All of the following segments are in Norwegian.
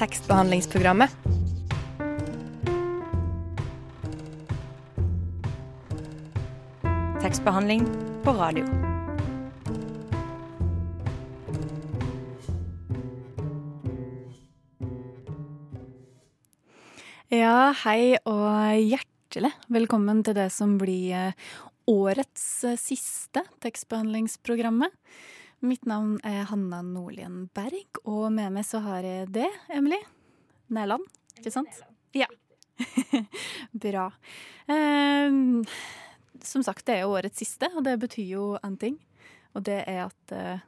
tekstbehandlingsprogrammet. Tekstbehandling på radio. Ja, hei og hjertelig velkommen til det som blir eh, årets eh, siste tekstbehandlingsprogrammet. Mitt navn er Hanna Nordlien Berg, og med meg så har jeg det, Emily Næland. Ikke sant? Ja. Bra. Um, som sagt, det er jo årets siste, og det betyr jo én ting. Og det er at uh,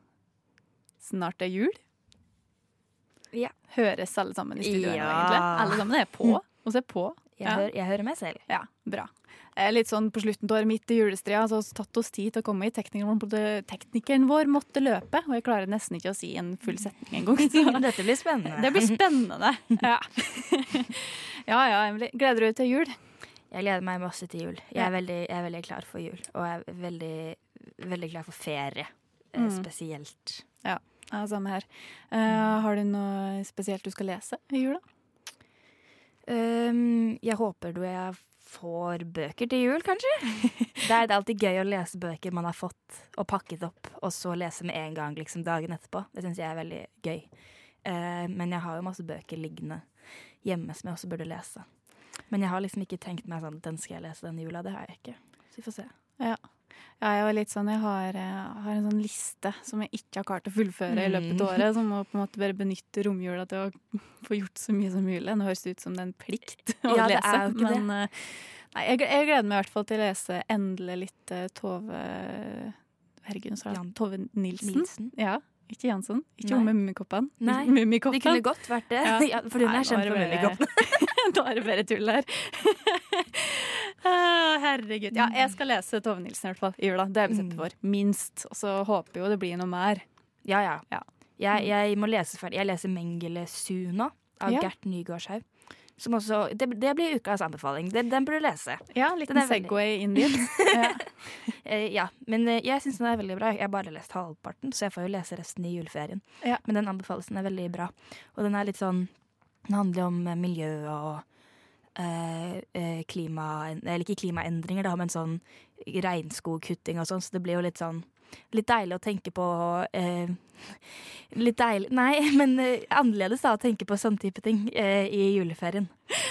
snart er jul. Ja. Høres alle sammen i studio Ja. egentlig? Alle sammen er på. Og så er på. Jeg, Ja. hører, jeg hører meg selv. Ja, bra. Eh, Litt sånn på slutten av året, midt i julestria, så har vi tatt oss tid til å komme hit. Teknikeren teknikeren vår måtte løpe, og jeg klarer nesten ikke å si en full setning engang. Dette blir spennende. det blir spennende. Ja. ja ja, Emily. Gleder du deg til jul? Jeg gleder meg masse til jul. Jeg er veldig, jeg er veldig klar for jul. Og jeg er veldig, veldig klar for ferie. eh, Mm. Spesielt. Ja, samme her. Uh, har du noe spesielt du skal lese i jula? Um, jeg håper du jeg får bøker til jul, kanskje. det er alltid gøy å lese bøker man har fått og pakket opp, og så lese med en gang liksom dagen etterpå. Det syns jeg er veldig gøy. Eh, men jeg har jo masse bøker liggende hjemme som jeg også burde lese. Men jeg har liksom ikke tenkt meg sånn den skal jeg lese denne jula. Det har jeg ikke. Så vi får se. Ja. Ja, jeg var litt sånn, jeg har, jeg har en sånn liste som jeg ikke har klart å fullføre i løpet av året. Som må på en måte bare benytte romjula til å få gjort så mye som mulig. Nå høres det ut som det er en plikt å Ja, det lese. er men eh, nei, jeg, jeg gleder meg i hvert fall til å lese endelig litt eh, Tove Herregud, sa jeg Tove Nilsen. Nilsen. Ja, ikke Jansson. Ikke hun med Mummikoppen. Nei, Mummikoppen. Det kunne godt vært det. Ja. For hun er kjent for Mummikoppen. da er det bare tull her. Ah, Herregud. Ja, jeg skal lese Tove Nilsen i hvert fall i jula. Det er jeg bestemt Mm. for. Minst. Og så håper jo det blir noe mer. Ja, ja. Ja. Jeg, jeg må lese ferdig. Jeg leser Mengele Suna av Ja. Gert Nygaardshaug. Som også, det, det blir ukas anbefaling. Den, den burde du lese. Ja, en liten Den Segway inn dit. Ja. Eh, ja, Men eh, jeg syns den er veldig bra. Jeg har bare lest halvparten, så jeg får jo lese resten i juleferien. Ja. Men den anbefalelsen er veldig bra. Og den er litt sånn Den handler om eh, miljø og eh, eh, klima Eller ikke klimaendringer, da, men sånn regnskogkutting og sånn, så det blir jo litt sånn Litt deilig å tenke på eh, Litt deilig Nei, men eh, annerledes da å tenke på sånn type ting eh, i juleferien.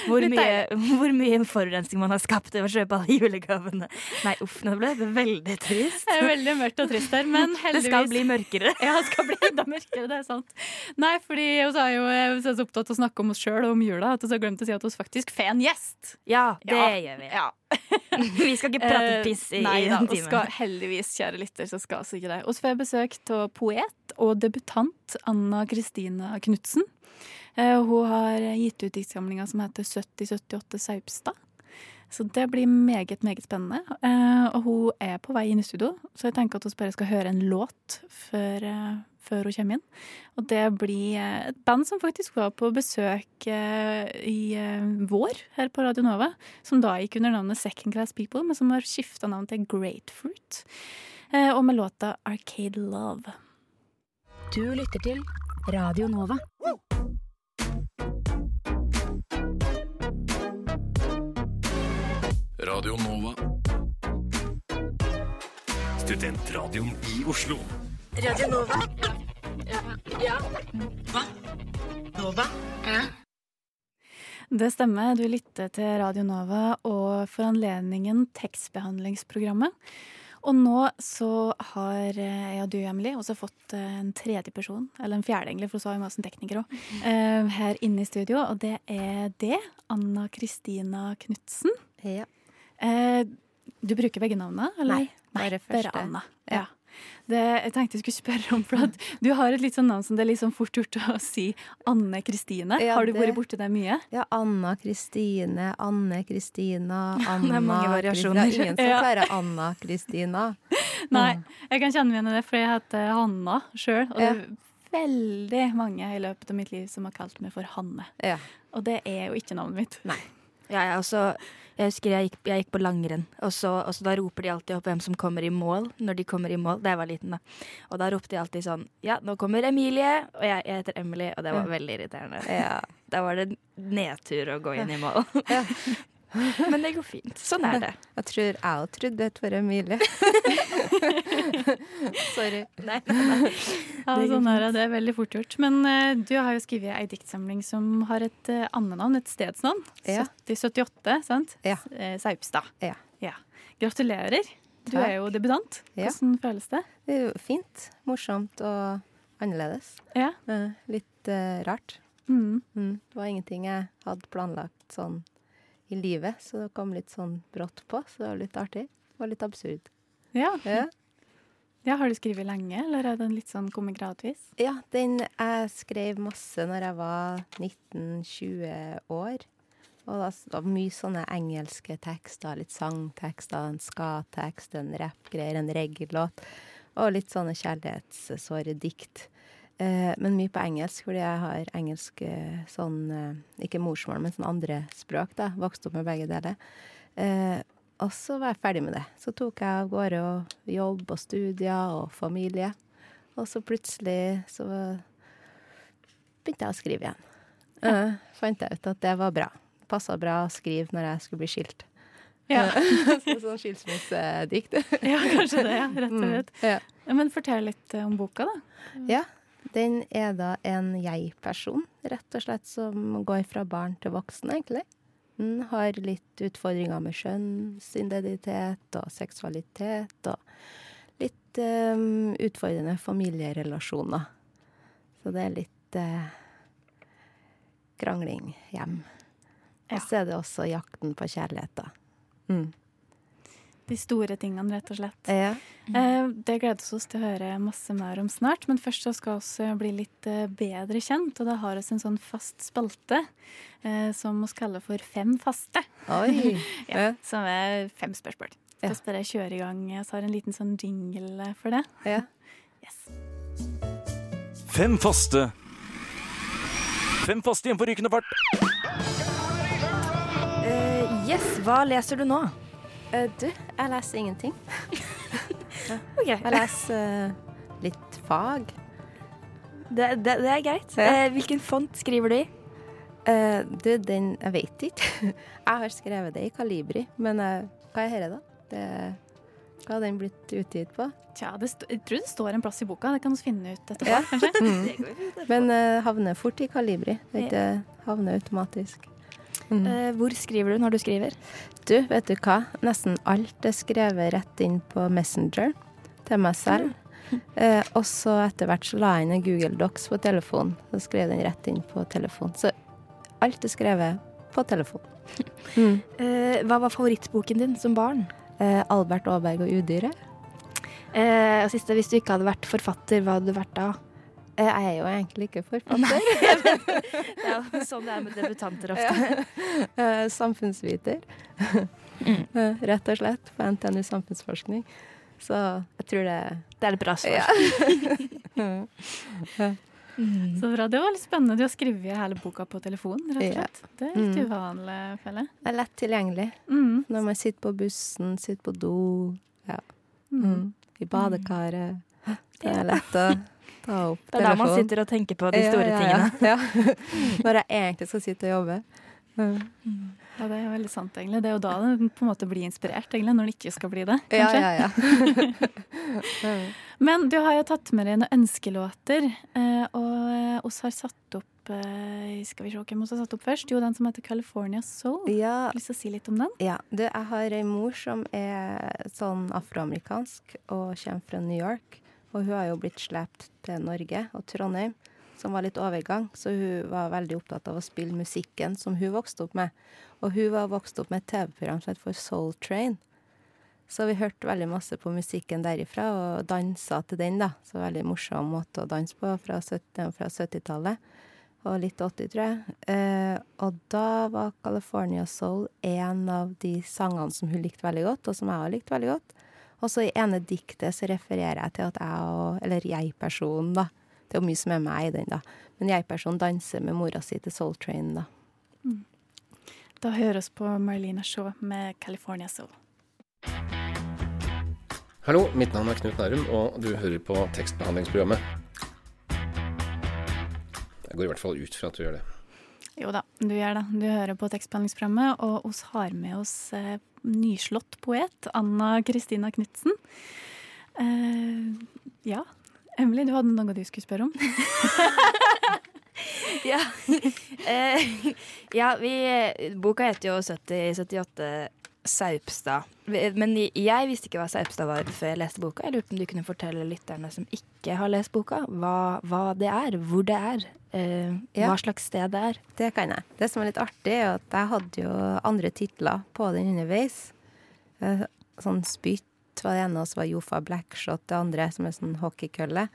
Hvor mye, hvor mye forurensning man har skapt ved å kjøpe alle julegavene. Nei, uff, nå ble det veldig trist. Det er veldig mørkt og trist her, men heldigvis Det skal bli mørkere. Ja, det skal bli enda mørkere, det er sant. Nei, fordi vi er jo så opptatt av å snakke om oss sjøl og om jula at vi har glemt å si at vi faktisk får en gjest. Ja, det Ja. gjør vi. Ja. Vi skal ikke prate Eh, piss i, Nei i da, den og timen. skal heldigvis, kjære lytter, så skal vi ikke det. Vi får besøk av poet og debutant Anna Kristina Knutsen. Eh, hun har gitt ut diktsamlinga som heter 7078 Saupstad. Så det blir meget, meget spennende. Eh, og hun er på vei inn i studio, så jeg tenker at vi bare skal høre en låt før, eh, før hun kommer inn. Og det blir et band som faktisk var på besøk i vår her på Radio Nova. Som da gikk under navnet Second Class People, men som har skifta navn til Great Fruit. og med låta Arcade Love. Du lytter til Radio Nova. Radio Nova. Studentradioen i Oslo. Radio Nova. Ja. ja. Hva? Nova? Ja. Det stemmer, du lytter til Radio Nova og for anledningen tekstbehandlingsprogrammet. Og nå så har eh, jeg og du, Emily, også fått eh, en tredje person, eller en fjerde egentlig, for så har vi masse teknikere òg, her inne i studio. Og det er det. Anna Kristina Knutsen. Ja. Eh, Du bruker begge navnene, eller? Nei, bare første. Anna. Ja. Det, jeg tenkte jeg skulle spørre om, for at du har et litt sånn navn som det er litt sånn fort gjort å si Anne Kristine. Ja, har du vært borti det mye? Ja, Anna Kristine, Anne Kristina, Anna det er mange variasjoner. Det er ingen som Ja. Anna Kristina. Nei, jeg kan kjenne meg igjen i det, for jeg heter Hanna sjøl. Og det er veldig mange i løpet av mitt liv som har kalt meg for Hanne. Ja. Og det er jo ikke navnet mitt. Nei. Ja, jeg, også, jeg husker jeg gikk, jeg gikk på langrenn, og så, og så da roper de alltid opp hvem som kommer i mål når de kommer i mål. Da jeg var liten, da. Og da ropte de alltid sånn Ja, nå kommer Emilie! Og jeg, jeg heter Emily, og det var veldig irriterende. Ja. Da var det nedtur å gå inn i mål. Ja. Men det går fint. Sånn er det. Jeg tror jeg òg trodde det var Emilie. Sorry. Nei, nei, nei. Ja, sånn er det. Det er veldig fort gjort. Men uh, du har jo skrevet ei diktsamling som har et uh, annet et stedsnavn. Ja. 7078, sant? Ja. Eh, Saupstad. Ja. Gratulerer. Du Takk. er jo debutant. Ja. Hvordan føles det? Det er jo fint, morsomt og annerledes. Ja. Uh, Litt eh, rart. Mm. Mm. Det var ingenting jeg hadde planlagt sånn i livet, så det kom litt sånn brått på, så det var litt artig. Var litt absurd. Ja. Ja. ja. Har du skrevet lenge, eller er den litt sånn kommet gradvis? Ja, den jeg skrev masse når jeg var 19-20 år. Og da var mye sånne engelske tekster, litt sangtekster, en ska-tekst, en rappgreier, en reggae-låt. Og litt sånne kjærlighetssåre dikt. Eh, men mye på engelsk, fordi jeg har engelsk eh, sånn eh, Ikke morsmål, men sånn andre språk, da. Vokste opp med begge deler. Eh, og så var jeg ferdig med det. Så tok jeg av gårde og jobb og studier og familie. Og så plutselig så begynte jeg å skrive igjen. Eh, fant jeg ut at det var bra. Passa bra å skrive når jeg skulle bli skilt. Ja. så, sånn skilsmissedikt. ja, kanskje det, ja. Rett og slett. Mm, Ja, men fortell litt om boka, da. ja. Den er da en jeg-person, rett og slett, som går fra barn til voksen, egentlig. Den har litt utfordringer med kjønnsidentitet og seksualitet, og litt um, utfordrende familierelasjoner. Så det er litt uh, krangling hjem. Og så er det også jakten på kjærlighet, da. Mm. De store tingene, rett og slett. Ja. Eh, Det gleder vi oss til å høre masse mer om snart, men først så skal vi bli litt eh, bedre kjent. Og da har vi en sånn fast spalte eh, som vi kaller for Fem faste. Oi. Ja, som er fem spørsmål. Ja. Så bare kjøre i gang. Så har en liten sånn jingle for det. Ja. Yes. Fem faste. Fem faste igjen på rykende fart. Uh, yes, hva leser du nå? Eh, du, jeg leser ingenting. Ok, Jeg leser uh, litt fag. det, det, det er greit. Ja. Uh, hvilken font skriver du i? Eh, du, den Jeg vet ikke. Jeg har skrevet det i Kalibri, men hva er dette, da? Det, hva har den blitt utgitt på? Tja, det st jeg tror det står en plass i boka. Det kan vi finne ut etterpå, Ja. kanskje. Mm. Men uh, havner fort i Kalibri. Det ikke havner automatisk. Mm. Eh, hvor skriver du når du skriver? Du, vet du hva? Nesten alt er skrevet rett inn på Messenger til meg selv. Eh, og så etter hvert så la jeg inn en Google Docs på telefonen. Så skrev den rett inn på telefon. Så alt er skrevet på telefon. Mm. Eh, hva var favorittboken din som barn? Eh, Albert Aaberg og udyret. Eh, og siste, hvis du ikke hadde vært forfatter, hva hadde du vært da? Eh, jeg er jo egentlig ikke forfatter. Det er jo sånn det er med debutanter ofte. Ja. samfunnsviter. Eh, rett og slett. På NTNU samfunnsforskning. Så jeg tror det Det er et bra svar. Ja. Mm. Så bra. Det var litt spennende. Du har skrevet hele boka på telefonen, rett og Ja. slett. Det er litt Mm. uvanlig, føler jeg. Det er lett tilgjengelig Mm. når man sitter på bussen, sitter på do, Mm. mm. i badekaret. Det er lett å ta opp Det er da man sitter og tenker på de store ja, tingene. ja, ja. Når jeg egentlig skal sitte og jobbe. Mm. Ja, det er jo veldig sant, egentlig. Det er jo da det på en måte blir inspirert, egentlig, når det ikke skal bli det. Kanskje. ja, ja. ja. Men du har jo tatt med deg noen ønskelåter, eh, og eh, oss har satt opp eh, Skal vi se hvem vi har satt opp først? Jo, den som heter California Soul. ja, Har du lyst til å si litt om den? Ja, du, jeg har ei mor som er sånn afroamerikansk og kommer fra New York. Og hun har jo blitt slept til Norge og Trondheim, som var litt overgang. Så hun var veldig opptatt av å spille musikken som hun vokste opp med. Og hun var vokst opp med et TV-program som het for Soul Train. Så vi hørte veldig masse på musikken derifra og dansa til den, da. Så veldig morsom måte å danse på fra 70- fra 70-tallet. Og litt 80, tror jeg. Eh, og da var California Soul en av de sangene som hun likte veldig godt, og som jeg har likt veldig godt. Og så i ene diktet så refererer jeg til at jeg og Eller jeg-personen, da. Det er jo mye som er meg i den, da. Men jeg-personen danser med mora si til Soul Train, da. Da høres på Marlena Shaw med California Soul. Hallo, mitt navn er Knut Nærum, og du hører på tekstbehandlingsprogrammet. Jeg går i hvert fall ut fra at du gjør det. Jo da, du gjør det. Du hører på tekstbehandlingsprogrammet, og oss har med oss eh, nyslått poet Anna Kristina Knutsen. Eh, ja, Emily, du hadde noe du skulle spørre om? Ja. Eh, ja, vi Boka heter jo 7078 Saupstad. Men jeg visste ikke hva Saupstad var før jeg leste boka. Jeg lurte om du kunne fortelle lytterne som ikke har lest boka, hva, hva det er, hvor det er, eh, Ja. hva slags sted det er. Det kan jeg. Det som er litt artig, er at jeg hadde jo andre titler på den underveis. Eh, Sånn Spytt var det ene, og så var Jofa Blackshot det andre, som er sånn hockeykølle.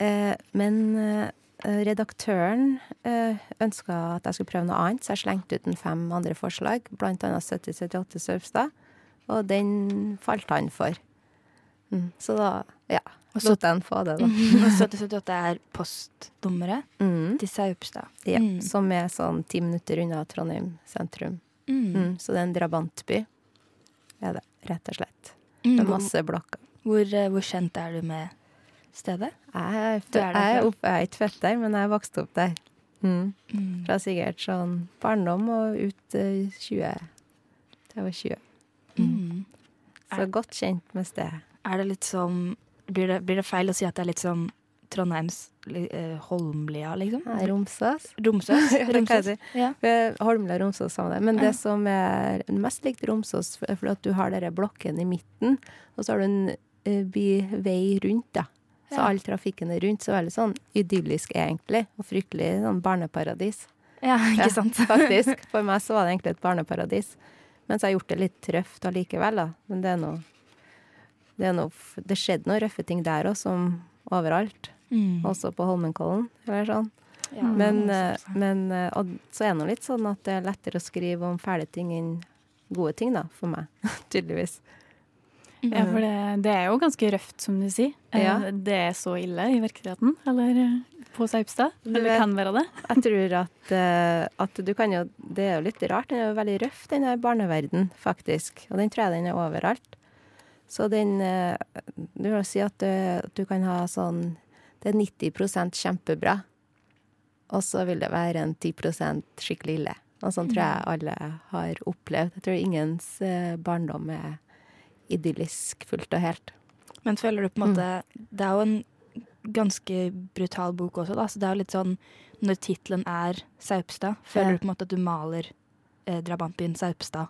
Eh, Men eh, redaktøren eh, ønska at jeg skulle prøve noe annet, så jeg slengte ut en fem andre forslag, annet 7078 Saupstad, og den falt han for. Mm. Så da, ja, lot han få det, da. Og 7078 er postnummeret Mm. til Saupstad. Ja, Mm. Som er sånn ti minutter unna Trondheim sentrum. Mm. Mm, så det er en drabantby. Er det, rett og slett. Med masse blokker. hvor, eh, hvor kjent er du med stedet? Jeg er, er er, er ikke født der, men jeg vokste opp der. Mm. Mm. Fra sikkert sånn barndom og ut uh, 20 til jeg var 20. Mm. Så Er- godt kjent med stedet. Er det litt som blir det, blir det feil å si at det er litt som Trondheims eh, Holmlia, liksom? Nei, Romsås. Romsås? Romsås. Ja. Eh, Holmlia og Romsås samme det. Men Ja. det som er mest likt Romsås, er fordi at du har denne blokken i midten, og så har du en eh, by, vei rundt, da. Så Ja. all trafikken er rundt. Så veldig sånn idyllisk, egentlig. Og fryktelig sånn barneparadis. ja, ikke Ja, sant? Faktisk. For meg så var det egentlig et barneparadis. Mens jeg har gjort det litt trøft allikevel, da. Men det er noe Det, er noe, det skjedde noen røffe ting der òg, som overalt. Mm. Også på Holmenkollen, eller sånn. Ja, Men, eh, men eh, Og så er det nå litt sånn at det er lettere å skrive om fæle ting enn gode ting, da, for meg. Tydeligvis. Ja, for det, det er jo ganske røft, som du sier. Eh, Ja. Det er så ille i virkeligheten, eller eh, på Saupstad. Eller vet- kan være det. Jeg tror at, eh, at du kan jo Det er jo litt rart. Den er jo veldig røff, den her barneverden, faktisk. Og den tror jeg den er overalt. Så den Du vil si at du, du kan ha sånn Det er 90% kjempebra, og så vil det være en 10% skikkelig ille. Og sånn tror jeg alle har opplevd. Jeg tror ingens barndom er idyllisk fullt og helt. Men føler du på Mm. en måte Det er jo en ganske brutal bok også, da. Så det er jo litt sånn Når tittelen er Saupstad, føler Ja. du på en måte at du maler eh, drabantbyen Saupstad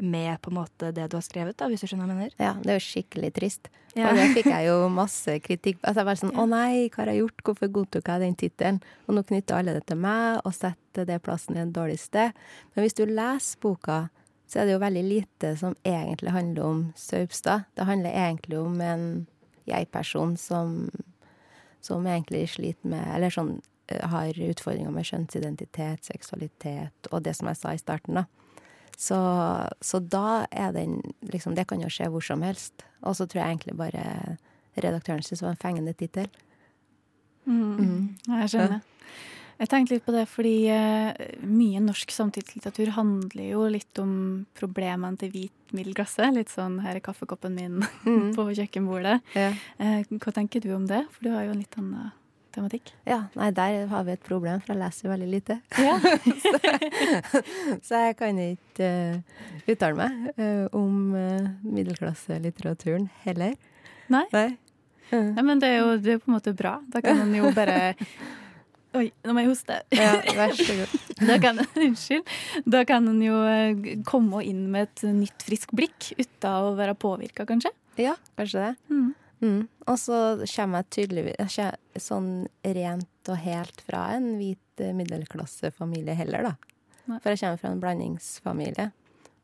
med på en måte det du har skrevet, da, hvis du skjønner hva jeg mener? Ja, det er jo skikkelig trist. Ja. Og det fikk jeg jo masse kritikk Altså jeg var sånn Å nei, hva har jeg gjort? Hvorfor godtok jeg den tittelen? Og nå knytter alle det til meg og setter det plassen i en dårlig sted. Men hvis du leser boka, så er det jo veldig lite som egentlig handler om Saupstad. Det handler egentlig om en jeg-person som, som egentlig sliter med Eller sånn eh, har utfordringer med kjønnsidentitet, seksualitet og det som jeg sa i starten, da. Så, så da er den liksom Det kan jo skje hvor som helst. Og så tror jeg egentlig bare redaktøren syntes det var en fengende tittel. Mm. Ja, Jeg skjønner. Jeg tenkte litt på det fordi eh, mye norsk samtidslitteratur handler jo litt om problemene til hvit middelklasse. Litt sånn 'her er kaffekoppen min' Mm. på kjøkkenbordet. Ja. Eh, hva tenker du om det? For du har jo en litt annen tematikk. ja, nei, der har vi et problem, for jeg leser veldig lite. Ja. Så jeg kan ikke uh, uttale meg uh, om uh, middelklasselitteraturen heller. Nei? Nei. Mm. Nei, men det er jo det er på en måte bra. Da kan man jo bare Oi, nå må jeg hoste. Ja, vær så god. Da kan, unnskyld. Da kan en jo eh, komme inn med et nytt, friskt blikk uten å være påvirka, kanskje. Ja, kanskje det. Mm. Mm. Og så kommer jeg tydeligvis sånn rent og helt fra en hvit eh, middelklassefamilie heller, da. Nei. For jeg kommer fra en blandingsfamilie,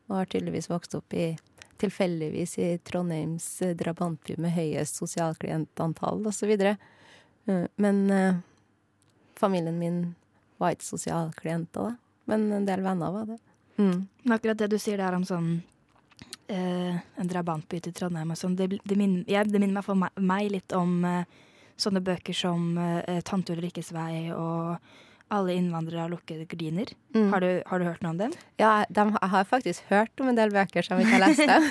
og har tydeligvis vokst opp i tilfeldigvis i Trondheims eh, drabantby med høyest sosialklientantall osv. Uh, men familien min var ikke sosialklienter, da. Men en del venner var det. Mm. Men akkurat det du sier der om sånn eh, en drabantby til Trondheim og sånn, det, det, minner, ja, det minner meg for meg, meg litt om eh, sånne bøker som eh, 'Tante Ulrikkes vei' og Alle innvandrere har lukkede gardiner. Mm. Har, du, har du hørt noe om dem? Ja, de, jeg har faktisk hørt om en del bøker som jeg ikke har lest dem.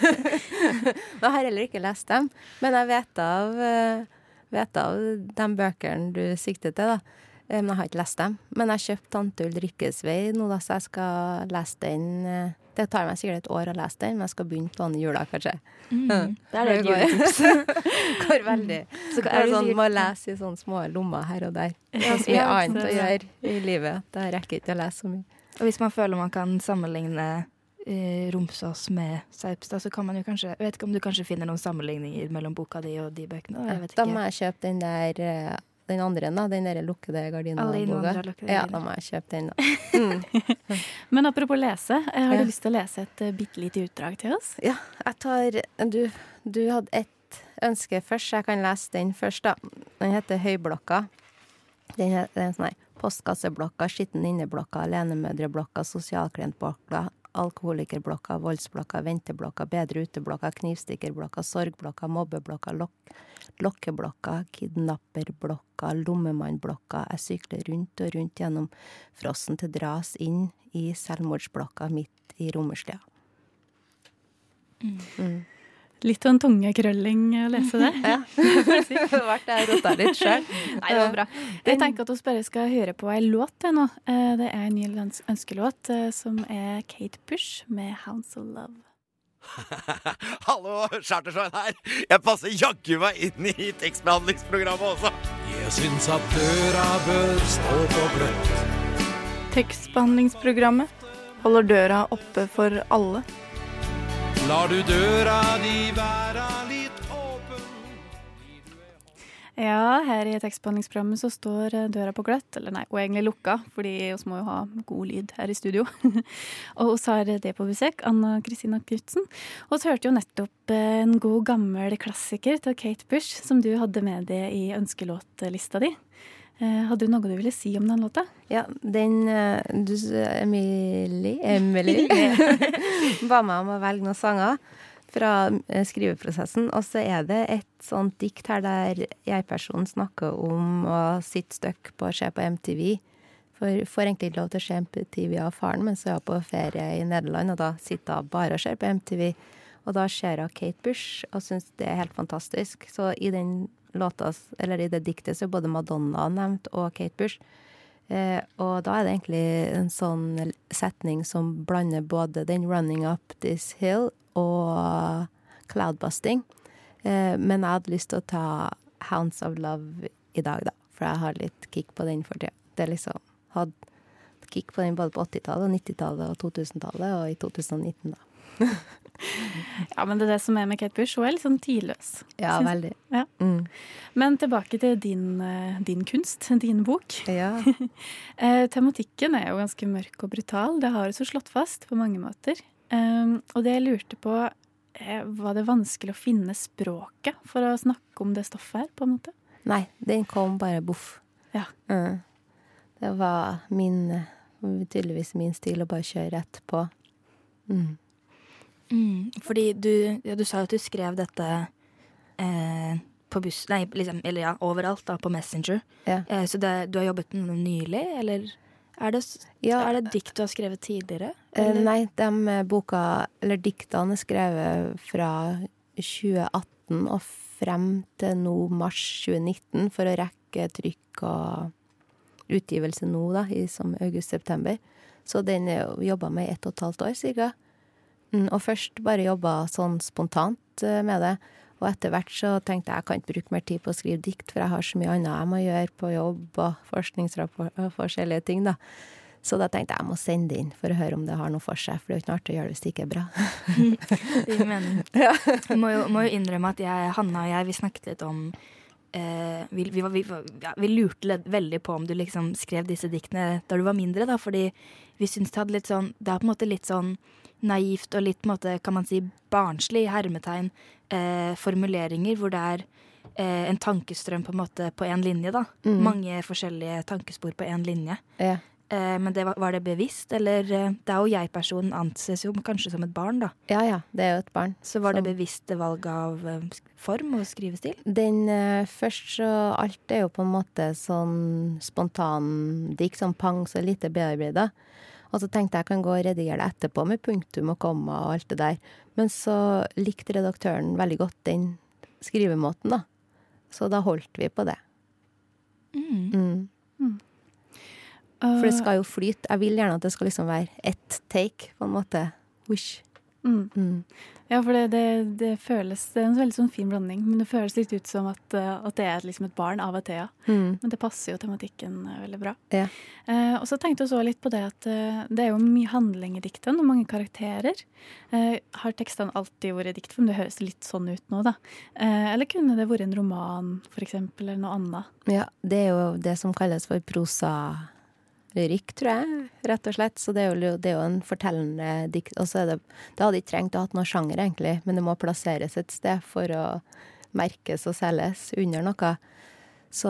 Men jeg har heller ikke lest dem. Men jeg vet av, eh, vet av de bøkene du sikter til, da. Eh, Men jeg har ikke lest dem. Men jeg har kjøpt 'Tante Ulrikkes vei' nå, da, så jeg skal lese den. eh, Det tar meg sikkert et år å lese den, men jeg skal begynne på den i jula, kanskje. Mm. Det er det et juletips. Går veldig. Så er det sånn, må lese i sånne små lommer her og der. Det er så mye ja, annet å gjøre i livet. Det rekker ikke å lese så mye. Og hvis man føler man kan sammenligne eh, Romsås med Serpstad, så kan man jo kanskje Jeg vet ikke om du kanskje finner noen sammenligninger mellom boka di og de bøkene? Jeg vet Da må jeg kjøpe den der eh, den andre, da. Den der lukkede gardina-boka. lukkede Ja, da må jeg kjøpe den, da. Mm. Men apropos lese, eh, har Ja. du lyst til å lese et uh, bitte lite utdrag til oss? Ja, jeg tar Du, du hadde ett ønske først, så jeg kan lese den først, da. Den heter Høyblokka. Den er, det er sånn postkasseblokka, skitten inneblokka, alenemødreblokka, sosialklientblokka, alkoholikerblokka, voldsblokka, venteblokka, bedre uteblokka, knivstikkerblokka, sorgblokka, mobbeblokka, lok lokkeblokka, kidnapperblokka, lommemannblokka. Jeg sykler rundt og rundt gjennom frossen til dras inn i selvmordsblokka midt i romerslia. Mm. Litt av en tungekrølling å lese det. Ja. det ble rota litt sjøl. Nei, det var bra. Jeg tenker at vi bare skal høre på ei låt til nå. Eh, Det er en ny ønskelåt eh, som er Kate Bush med 'Hounds of Love'. Hallo, Chartersveien her. Jeg passer jaggu meg inn i tekstbehandlingsprogrammet også. Jeg syns at døra bør stå på gløtt. Tekstbehandlingsprogrammet holder døra oppe for alle. Lar du døra di være litt åpen Ja, her i tekstbehandlingsprogrammet så står eh, døra på gløtt. Eller nei, er egentlig lukka, fordi vi må jo ha god lyd her i studio. og vi har det på besøk, Anna Kristina Knutsen. Og vi hørte jo nettopp eh, en god gammel klassiker til Kate Bush, som du hadde med deg i ønskelåtlista di. Eh, Hadde du noe du ville si om den låta? Ja, den eh, du, Emily Emily ba meg om å velge noen sanger fra eh, skriveprosessen. Og så er det et sånt dikt her der jeg-personen snakker om å sitte støkk på å se på MTV. For får egentlig ikke lov til å se MTV av faren, men så er hun på ferie i Nederland, og da sitter hun bare og ser på MTV. Og da ser hun Kate Bush og syns det er helt fantastisk. Så i den låta, eller i det diktet, så er både Madonna nevnt og Kate Bush. Eh, og da er det egentlig en sånn setning som blander både den 'running up this hill' og 'cloudbusting'. Eh, men jeg hadde lyst til å ta 'Hounds of Love' i dag, da. For jeg har litt kick på den for tida. Det liksom Hadde kick på den både på 80-tallet, 90-tallet og 2000-tallet, og i 2019, da. Ja, men det er det som er med Kate Bush. Hun er litt sånn tidløs. Ja, synes. veldig. Ja. Mm. Men tilbake til din, eh, din kunst, din bok. Ja. Eh, tematikken er jo ganske mørk og brutal. Det har jo så slått fast på mange måter. Um, og det jeg lurte på, eh, var det vanskelig å finne språket for å snakke om det stoffet her, på en måte? Nei, den kom bare boff. Ja. Mm. Det var min Tydeligvis min stil å bare kjøre rett på. Mm. Mm, fordi du, ja, du sa jo at du skrev dette eh, på buss Nei, liksom, eller ja, overalt, da, på Messenger. Ja. Eh, så det, du har jobbet med noe nylig, eller er det, Ja. er det dikt du har skrevet tidligere? Eh, nei, de eh, boka, eller diktene er skrevet fra 2018 og frem til nå mars 2019 for å rekke trykk og utgivelse nå, da, i som august-september. Så den jo jobba med i ett og et halvt år, cirka. Mm, og først bare jobba sånn spontant eh, med det. Og etter hvert så tenkte jeg jeg kan ikke bruke mer tid på å skrive dikt, for jeg har så mye annet jeg må gjøre på jobb og forskningsrapport og forskjellige ting, da. Så da tenkte jeg jeg må sende det inn for å høre om det har noe for seg, for det er jo ikke noe artig å gjøre det hvis det ikke er bra. Det gir mening. Må jo, må jo innrømme at jeg, Hanna og jeg, vi snakket litt om eh, vi, vi, var- vi, ja, vi lurte veldig på om du liksom skrev disse diktene da du var mindre, da, fordi vi syntes det hadde litt sånn Det er på en måte litt sånn naivt og litt måte, kan man si, barnslig, hermetegn, eh, formuleringer hvor det er eh, en tankestrøm på en måte på én linje, da. Mm. Mange forskjellige tankespor på én linje. Ja. Eh, men det var, var det bevisst, eller eh, Det er jo jeg-personen anses jo kanskje som et barn, da. Ja ja, det er jo et barn. Så var det som- bevisste valg av eh, form og skrivestil? Den eh, først så Alt er jo på en måte sånn spontandikt, sånn pang, så lite bearbeida. Og så tenkte jeg jeg kan gå og redigere det etterpå med punktum og komma og alt det der. Men så likte redaktøren veldig godt den skrivemåten, da. Så da holdt vi på det. Mm. For det skal jo flyte. Jeg vil gjerne at det skal liksom være ett take, på en måte. Wish. Mm. Ja, for det, det, det føles Det er en veldig sånn fin blanding. Men det føles litt ut som at, eh, at det er liksom et barn av Athea. Mm. Men det passer jo tematikken eh, veldig bra. Ja. Eh, og så tenkte jeg så litt på det at eh, det er jo mye handling i diktene, og mange karakterer. Eh, har tekstene alltid vært i diktform? Det høres litt sånn ut nå, da. Eh, eller kunne det vært en roman, for eksempel, eller noe annet? Ja, det er jo det som kalles for prosalyrikk, tror jeg, rett og slett. Så det er jo, det er jo en fortellende dikt. Og så er det Det hadde ikke trengt å ha hatt noe sjanger, egentlig, men det må plasseres et sted for å merkes og selges under noe. Så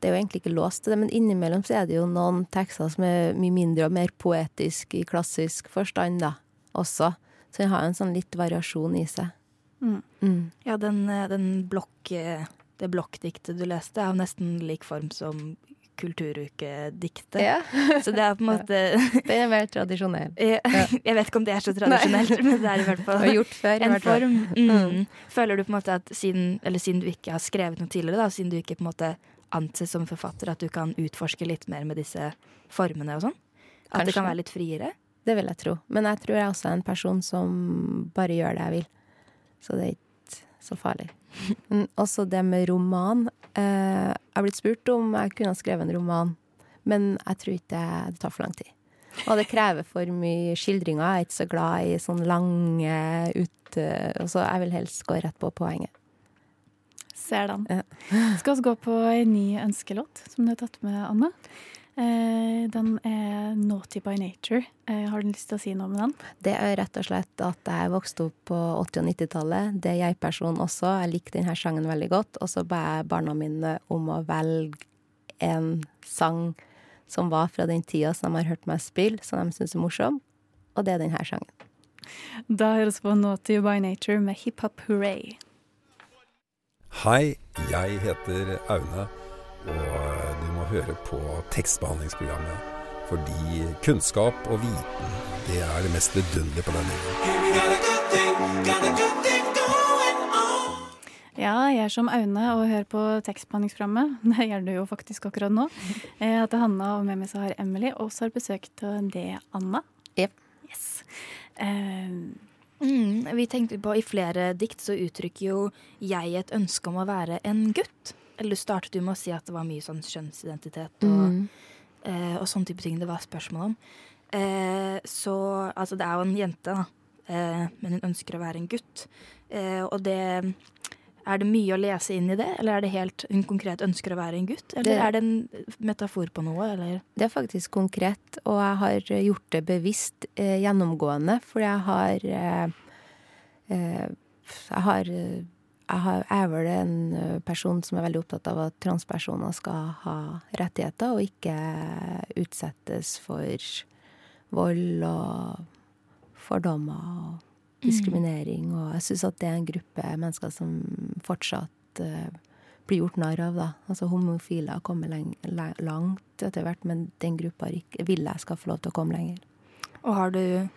det er jo egentlig ikke låst til det, men innimellom så er det jo noen tekster som er mye mindre og mer poetisk i klassisk forstand, da, også. Så den har jo en sånn litt variasjon i seg. Mm. Mm. Ja, den, den blokk, det blokkdiktet du leste, er jo nesten lik form som Kulturukediktet. Ja. Så det er på en måte Det er mer tradisjonell. Jeg jeg vet ikke om det er så tradisjonelt, men det er i hvert fall gjort før, en form. Mm. Mm. Føler du på en måte at siden, eller siden du ikke har skrevet noe tidligere, da, siden du ikke på en måte anses som forfatter, at du kan utforske litt mer med disse formene og sånn? At det kan være litt friere? Det vil jeg tro. Men jeg tror jeg er også en person som bare gjør det jeg vil. Så det er ikke så farlig. Men også det med roman. Eh, jeg har blitt spurt om jeg kunne ha skrevet en roman, men jeg tror ikke det, tar for lang tid. Og det krever for mye skildringer. Jeg er ikke så glad i sånn lange ut... Så jeg vil helst gå rett på poenget. Ser den. Ja. Skal vi gå på en ny ønskelåt som du har tatt med, Anne? Eh, den er 'Naughty by Nature'. Eh, har du lyst til å si noe om den? Det er rett og slett at jeg vokste opp på 80- og 90-tallet. Det er jeg-person også. Jeg likte denne sangen veldig godt. Og så ba jeg barna mine om å velge en sang som var fra den tida som de har hørt meg spille, som de syns er morsom. Og det er denne sangen. Da høres vi på 'Naughty by Nature' med Hip Hop Hooray. Hei, jeg heter Aune, og du må høre på tekstbehandlingsprogrammet. Fordi kunnskap og viten, det er det mest vidunderlige på denne jorden. Ja, jeg er som Aune og hører på tekstbehandlingsprogrammet. Det gjør du jo faktisk akkurat nå. Jeg heter Hanna, og med meg så har Emily, og så har besøk av det Anna. Yep. Yes. Eh, Mm, vi tenkte på I flere dikt så uttrykker jo jeg et ønske om å være en gutt. Eller du startet jo med å si at det var mye sånn kjønnsidentitet og, Mm. eh, og sånne type ting det var spørsmål om. Eh, så altså det er jo en jente, da. Eh, men hun ønsker å være en gutt. Eh, og det Er det mye å lese inn i det, eller er det helt hun konkret ønsker å være en gutt? Eller Det- er det en metafor på noe, eller? Det er faktisk konkret, og jeg har gjort det bevisst eh, gjennomgående, for jeg har eh, eh, Jeg har jeg er vel en person som er veldig opptatt av at transpersoner skal ha rettigheter, og ikke utsettes for vold og fordommer og diskriminering. Og jeg syns at det er en gruppe mennesker som fortsatt uh, blir gjort narr av, da. Altså homofile har kommet leng, le- langt etter hvert, men den gruppa vil jeg skal få lov til å komme lenger. Og har du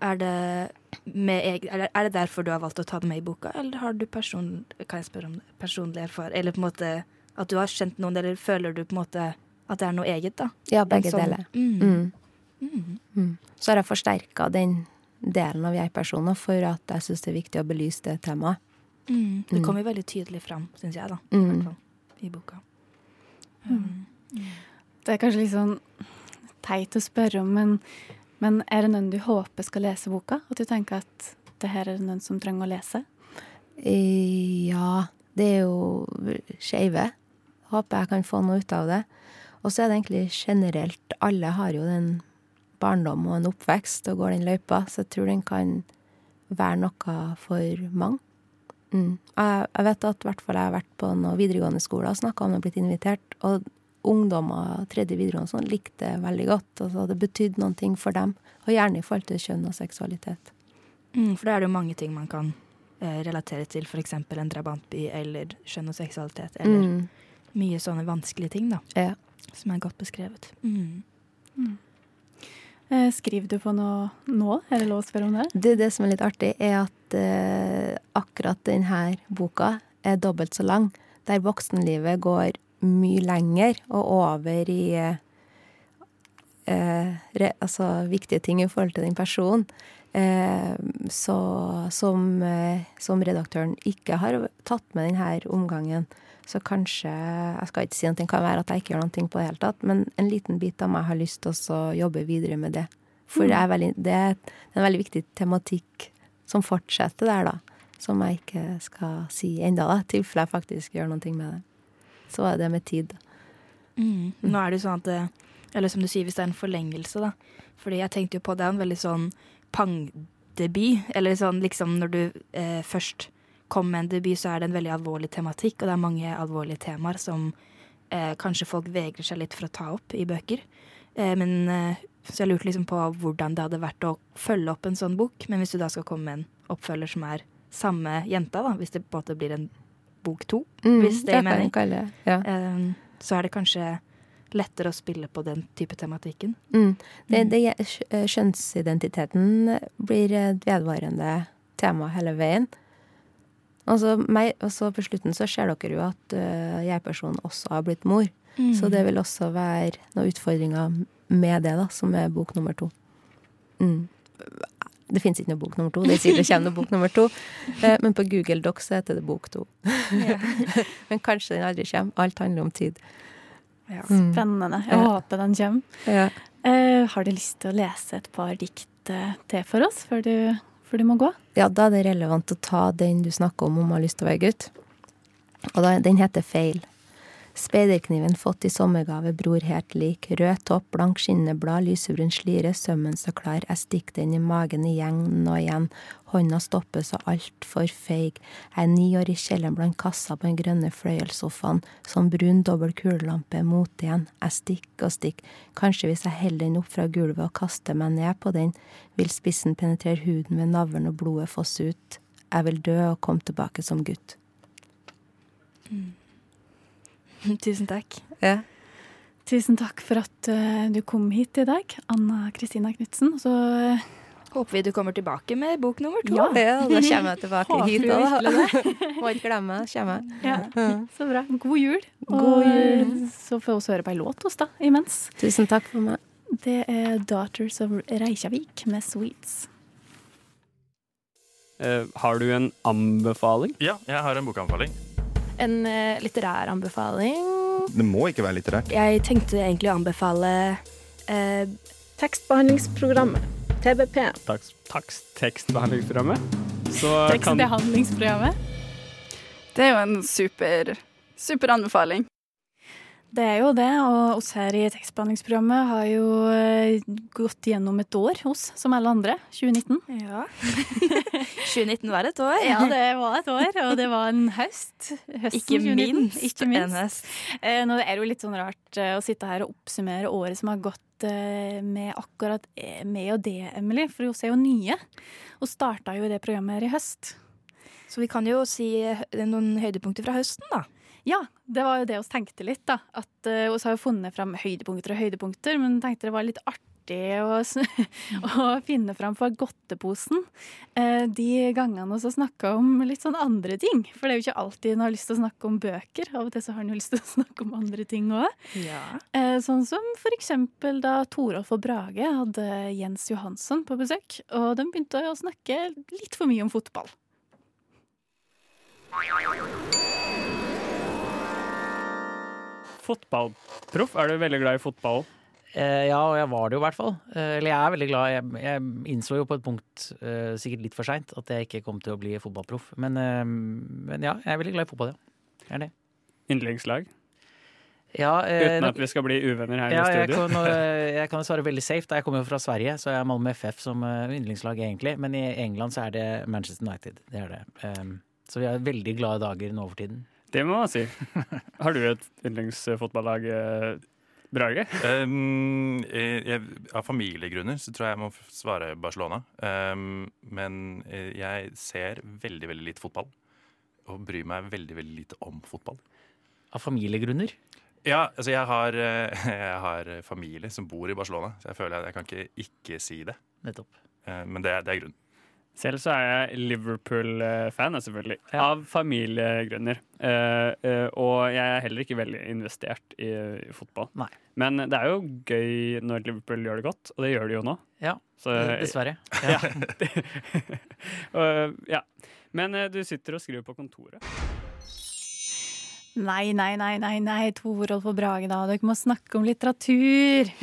er det, med, er det, er derfor du har valgt å ta det med i boka, eller har du person, kan jeg spørre om det, personlig erfaring Eller på en måte at du har kjent noen, eller føler du på en måte at det er noe eget, da? Ja, begge sånn- deler. Mm. Mm. Mm. Mm. Så har jeg forsterka den delen av jeg-personer for at jeg syns det er viktig å belyse det temaet. Mm. Det Mm. kommer veldig tydelig fram, syns jeg, da. I Mm. hvert fall i boka. Mm. Det er kanskje litt sånn teit å spørre om, men, men er det noen du håper skal lese boka? At du tenker at det her er det noen som trenger å lese? Eh, Ja, det er jo skeive. Håper jeg kan få noe ut av det. Og så er det egentlig generelt Alle har jo den barndom og en oppvekst og går den løypa, så jeg tror den kan være noe for mange. Mm. Jeg, jeg vet at i hvert fall jeg har vært på noen videregående skoler og snakka om det og blitt invitert, og ungdommer tredje videregående sånn, likte det veldig godt. Altså, det betydde noen ting for dem, og gjerne i forhold til kjønn og seksualitet. Mm, for da er det jo mange ting man kan eh, relatere til, f.eks. en drabantby eller kjønn og seksualitet. Eller Mm. mye sånne vanskelige ting, da. Ja. Som er godt beskrevet. Mm. Eh, Skriver du på noe nå? Er det lov å spørre om det? Det, det som er litt artig, er at eh, akkurat denne boka er dobbelt så lang. Der voksenlivet går mye lenger og over i eh, eh, re, altså viktige ting i forhold til den personen. Eh, så som, eh, som redaktøren ikke har tatt med denne omgangen, så kanskje Jeg skal ikke si noe, det kan være at jeg ikke gjør noe på det hele tatt, men en liten bit av meg har lyst til å jobbe videre med det. For det, er veldig, det er en veldig viktig tematikk som fortsetter der, da. Som jeg ikke skal si enda i tilfelle jeg faktisk gjør noe med det. Så er det med tid. Mm. Nå er det jo sånn at det, Eller som du sier, hvis det er en forlengelse, da. Fordi jeg tenkte jo på det er en veldig sånn pangdebut. Eller sånn liksom når du eh, først kom med en debut, så er det en veldig alvorlig tematikk, og det er mange alvorlige temaer som eh, kanskje folk vegrer seg litt for å ta opp i bøker. Eh, men eh, Så jeg lurte liksom på hvordan det hadde vært å følge opp en sånn bok. Men hvis du da skal komme med en oppfølger som er samme jenta, da, hvis det på en måte blir en bok to, Mm, hvis det er mening, ja. eh, så er det kanskje lettere å spille på den type tematikken. Mm. Det, det, kjønnsidentiteten blir et vedvarende tema hele veien. Og så på slutten så ser dere jo at uh, jeg-personen også har blitt mor. Mm. Så det vil også være noen utfordringer med det, da, som er bok nummer to. Mm. Det fins ikke noe bok nummer to. Det sier det kommer noe bok nummer to. Eh, men på Google Docs heter det bok to. men kanskje den aldri kommer. Alt handler om tid. Mm. Spennende. Jeg Ja. håper den kommer. Ja. Uh, har du lyst til å lese et par dikt eh, til for oss før du, før du må gå? Ja, da er det relevant å ta den du snakker om om har lyst til å være gutt. Og da, den heter Feil. Speiderkniven fått i sommergave, bror helt lik. Rød topp, blank skinneblad, lysebrun slire, sømmen så klar. Jeg stikker den i magen igjen og igjen. Hånda stopper så altfor feig. Jeg er ni år i kjelleren blant kassa på den grønne fløyelssofaen. Som brun dobbel kulelampe mot igjen. Jeg stikker og stikker. Kanskje hvis jeg heller den opp fra gulvet og kaster meg ned på den, vil spissen penetrere huden ved navlen og blodet fosse ut. Jeg vil dø og komme tilbake som gutt. Tusen takk. Ja. Tusen takk for at uh, du kom hit i dag, Anna Kristina Knutsen. Så uh, Håper vi du kommer tilbake med bok nummer to. Ja. Ja, da kommer jeg tilbake hit du da. Må ikke glemme, kommer ja, så bra. God jul. God jul. Og så får vi også høre på ei låt hos da, imens. Tusen takk for meg. Det er Daughters of Reykjavik med Sweets. Uh, har du en anbefaling? Ja, jeg har en bokanbefaling. En eh, litterær anbefaling. Det må ikke være litterært. Jeg tenkte egentlig å anbefale eh, Tekstbehandlingsprogrammet. TBP. Takst, takst, tekstbehandlingsprogrammet. Så kan Tekstbehandlingsprogrammet. Det er jo en super, super anbefaling. Det er jo det, og oss her i tekstbehandlingsprogrammet har jo eh, gått gjennom et år hos, som alle andre. 2019. Ja. 2019 var et år. Ja, det var et år, og det var en høst. Høsten Ikke 2019. minst Ikke minst. en høst. Eh, Nå er det jo litt sånn rart eh, å sitte her og oppsummere året som har gått med akkurat med meg og det, Emily, for vi er jo nye. Og starta jo det programmet her i høst. Så vi kan jo si noen høydepunkter fra høsten, da. Ja, det var jo det vi tenkte litt, da. At uh, har jo funnet fram høydepunkter og høydepunkter, men tenkte det var litt artig å, å finne fram for godteposen uh, de gangene vi har snakka om litt sånn andre ting. For det er jo ikke alltid en har lyst til å snakke om bøker. Av og til så har en jo lyst til å snakke om andre ting òg. Eh, sånn som for eksempel da Torolf og Brage hadde Jens Johansson på besøk. Og de begynte å snakke litt for mye om fotball. Fotballproff, er du veldig glad i fotball? Eh, ja, og jeg var det jo i hvert fall. Eh, eller jeg er veldig glad. Jeg, jeg innså jo på et punkt, eh, sikkert litt for seint, at jeg ikke kom til å bli fotballproff. Men, eh, men ja, jeg er veldig glad i fotball, ja. Jeg er det. Yndlingslag? Ja, eh, Uten at vi skal bli uvenner her ja, i jeg studio. kan, eh, jeg kan svare veldig safe. da Jeg kommer jo fra Sverige, så jeg er Malmö FF som yndlingslag, egentlig. Men i England så er det Manchester United. Det er det. Så vi har veldig glade dager nå for tiden. Det må man si. Har du et yndlingsfotballag, eh, Brage? Um, jeg, jeg, av familiegrunner så tror jeg jeg må svare Barcelona. Um, men eh, jeg ser veldig, veldig lite fotball. Og bryr meg veldig, veldig lite om fotball. Av familiegrunner? Ja, altså jeg har, eh, jeg har familie som bor i Barcelona, så jeg føler at jeg kan ikke ikke si det. Nettopp. Eh, Men det, det er grunnen. Selv så er jeg Liverpool-fan, selvfølgelig. selvfølgelig. Av familiegrunner. Uh, uh, og jeg er heller ikke veldig investert i, i fotball. Men det er jo gøy når Liverpool gjør det godt, og det gjør de jo nå. Ja, Så- dessverre. Ja. uh, ja. Men eh, du sitter og skriver på kontoret. Nei, nei, nei, nei, nei, Torolf og Brage, da. Dere må snakke om litteratur.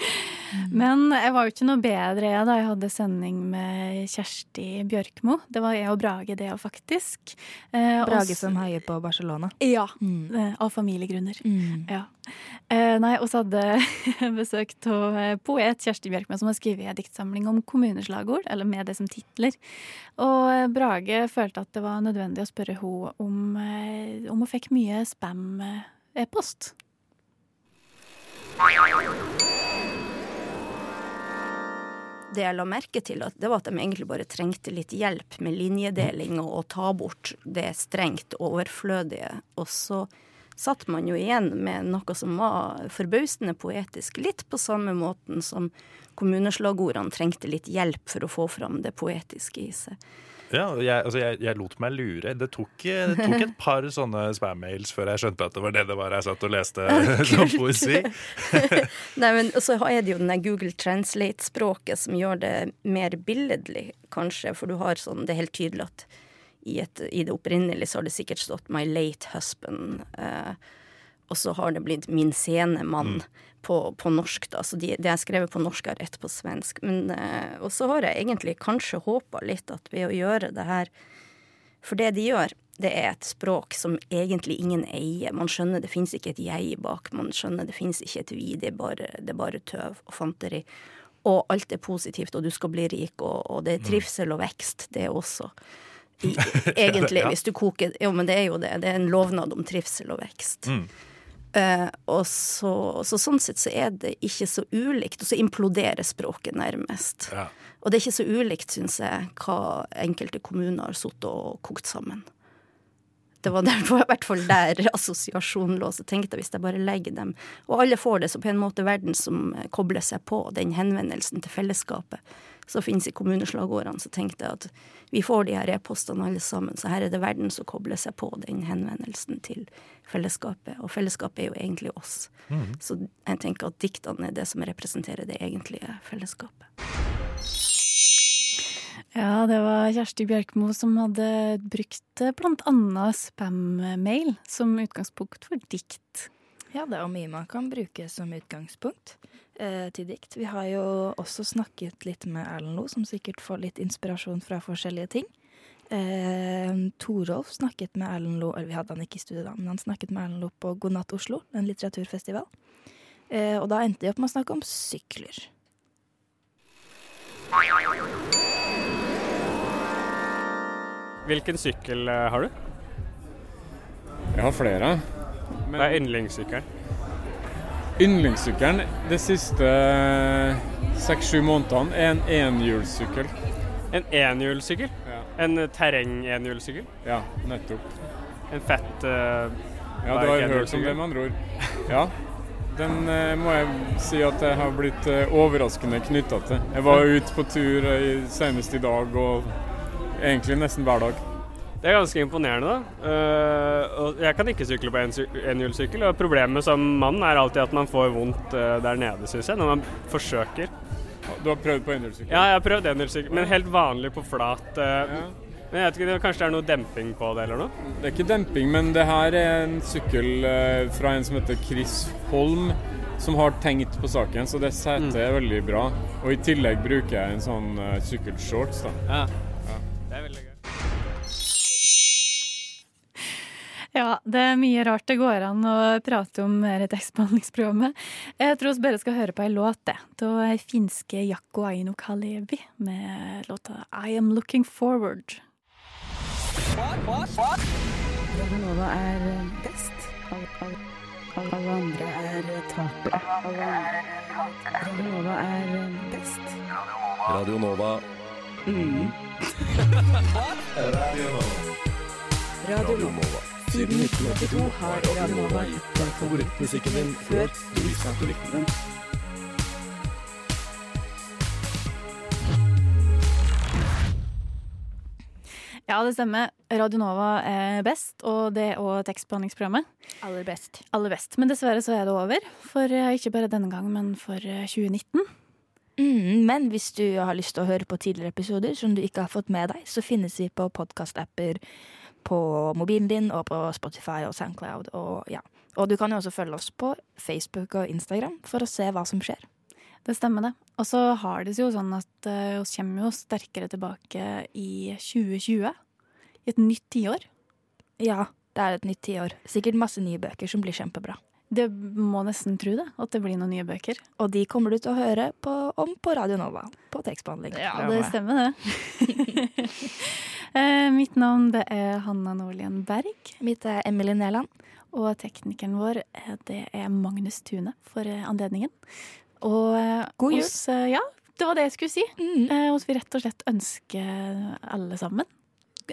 Men jeg var jo ikke noe bedre jeg, da jeg hadde sending med Kjersti Bjørkmo. Det var jeg og Brage, det òg, faktisk. Eh, Brage også, som heier på Barcelona. Ja, Mm. av familiegrunner. Ja. Eh, nei, og så hadde jeg besøk av eh, poet Kjersti Bjørkmo, som har skrevet en diktsamling om kommuneslagord, eller med det som titler. Og eh, Brage følte at det var nødvendig å spørre henne om, eh, om hun fikk mye spam-e-post. Det jeg la merke til, det var at de egentlig bare trengte litt hjelp med linjedeling og å ta bort det strengt overflødige. Og så satt man jo igjen med noe som var forbausende poetisk. Litt på samme måten som kommuneslagordene trengte litt hjelp for å få fram det poetiske i seg. Ja, jeg, altså jeg, jeg lot meg lure. Det tok, det tok et par sånne spam-mails før jeg skjønte at det var det det var jeg satt og leste som poesi. Nei, men så er det jo den Google Translate-språket som gjør det mer billedlig, kanskje. For du har sånn Det er helt tydelig at i, et, i det opprinnelige så har det sikkert stått 'my late husband'. Eh, og så har det blitt 'min sene mann' på, på norsk, da. Så de, det jeg skrevet på norsk, har rett på svensk. Men, eh, og så har jeg egentlig kanskje håpa litt at ved å gjøre det her For det de gjør, det er et språk som egentlig ingen eier. Man skjønner det fins ikke et jeg bak, man skjønner det fins ikke et vi, det er bare, det er bare tøv og fanteri. Og alt er positivt, og du skal bli rik, og, og det er trivsel og vekst, det er også. I, egentlig, hvis du koker Jo, men det er jo det. Det er en lovnad om trivsel og vekst. Eh, og så, så sånn sett så er det ikke så ulikt, og så imploderer språket nærmest. Og det er ikke så ulikt, syns jeg, hva enkelte kommuner har sittet og kokt sammen. Det var der, i hvert fall der assosiasjonen lå. Så tenkte jeg hvis jeg bare legger dem Og alle får det, så på en måte verden som kobler seg på den henvendelsen til fellesskapet som finnes i kommuneslagordene, så tenkte jeg at vi får de her e-postene alle sammen, så her er det verden som kobler seg på den henvendelsen til fellesskapet. Og fellesskapet er jo egentlig oss. Mm. Så jeg tenker at diktene er det som representerer det egentlige fellesskapet. Ja, det var Kjersti Bjørkmo som hadde brukt bl.a. blant annet spam-mail som utgangspunkt for dikt. Ja, det er jo mye man kan bruke som utgangspunkt eh, til dikt. Vi har jo også snakket litt med Erlend Lo, som sikkert får litt inspirasjon fra forskjellige ting. Eh, Torolf snakket med Erlend Lo, eller vi hadde han ikke i studio da, men han snakket med Erlend Lo på God natt Oslo, en litteraturfestival. Eh, og da endte de opp med å snakke om sykler. Hvilken sykkel eh, har du? Jeg har flere. Hva er yndlingssykkelen? Yndlingssykkelen de siste seks-sju månedene er en enhjulssykkel. En enhjulssykkel? En eh, terreng-enhjulssykkel? Ja, nettopp. En fett uh, Ja, du har hørt om det, med andre ord. Ja. Den uh, må jeg si at jeg har blitt uh, overraskende knytta til. Jeg var ute på tur eh, senest i dag, og egentlig nesten hver dag. Det er ganske imponerende, da. Uh, jeg kan ikke sykle på en sy- enhjulssykkel. Og problemet som mann er alltid at man får vondt uh, der nede, syns jeg, når man forsøker. Du har prøvd på enhjulssykkel? Ja, jeg har prøvd enhjulssykkel, men helt vanlig på flat. eh, Men jeg vet ikke, Kanskje det er noe demping på det, eller noe? Det er ikke demping, men det her er en sykkel fra en som heter Chris Holm, som har tenkt på saken, så det setet er veldig bra. Og i tillegg bruker jeg en sånn uh, sykkelshorts, da. Ja. Ja, det er mye rart det går an å prate om her i tekstbehandlingsprogrammet. Jeg tror vi bare skal høre på ei låt, det. Da finske Jakko Aino Kalevi med låta I Am Looking Forward. Radio Nova er best. Alle andre er tapere. Radio Nova er best. Radio Nova. Mm. Radio Nova. Siden 1982 har Radio Nova gitt deg favorittmusikken din før du visste at du likte den. Ja, det stemmer. Radio Nova er best, og det òg tekstbehandlingsprogrammet. Aller best. Aller best. Men dessverre så er det over. For eh, ikke bare denne gang, men for eh, 2019. Mm, men hvis du har lyst til å høre på tidligere episoder som du ikke har fått med deg, så finnes vi på podkastapper på mobilen din og på Spotify og Soundcloud. Og, ja. og du kan jo også følge oss på Facebook og Instagram for å se hva som skjer. Det stemmer, det. Og så har det seg jo sånn at vi kommer jo sterkere tilbake i 2020. I et nytt tiår. Ja, det er et nytt tiår. Sikkert masse nye bøker som blir kjempebra. Det må nesten tro det, at det blir noen nye bøker. Og de kommer du til å høre på, om på Radio Nova, på tekstbehandling. Ja, det stemmer det. Eh, Mitt navn det er Hanna Nordlien Berg. Mitt er Emily Næland. Og teknikeren vår eh, det er Magnus Tune for eh, anledningen. Og God jul. Oss, ja, det var det jeg skulle si. Mm. Og vi rett og slett ønsker alle sammen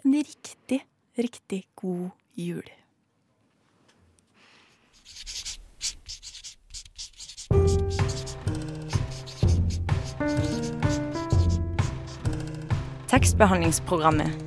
en riktig, riktig god jul. Tekstbehandlingsprogrammet.